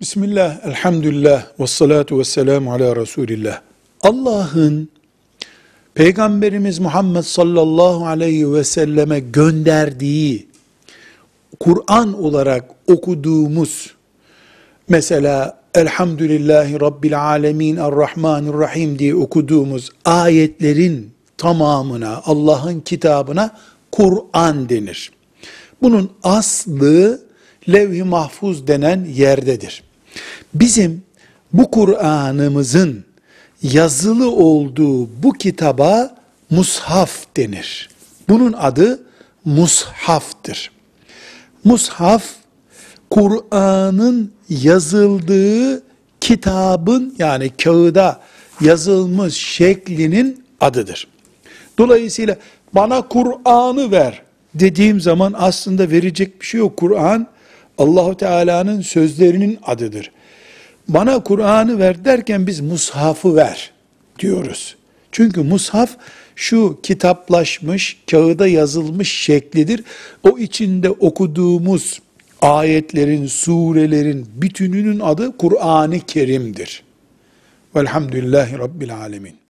Bismillah, elhamdülillah, ve salatu ve selamu ala Resulillah. Allah'ın Peygamberimiz Muhammed sallallahu aleyhi ve selleme gönderdiği Kur'an olarak okuduğumuz mesela Elhamdülillahi Rabbil Alemin Errahmanirrahim diye okuduğumuz ayetlerin tamamına Allah'ın kitabına Kur'an denir. Bunun aslı levh-i mahfuz denen yerdedir. Bizim bu Kur'an'ımızın yazılı olduğu bu kitaba mushaf denir. Bunun adı mushaftır. Mushaf, Kur'an'ın yazıldığı kitabın yani kağıda yazılmış şeklinin adıdır. Dolayısıyla bana Kur'an'ı ver dediğim zaman aslında verecek bir şey yok. Kur'an Allahu Teala'nın sözlerinin adıdır. Bana Kur'an'ı ver derken biz mushafı ver diyoruz. Çünkü mushaf şu kitaplaşmış, kağıda yazılmış şeklidir. O içinde okuduğumuz ayetlerin, surelerin bütününün adı Kur'an-ı Kerim'dir. Velhamdülillahi Rabbil Alemin.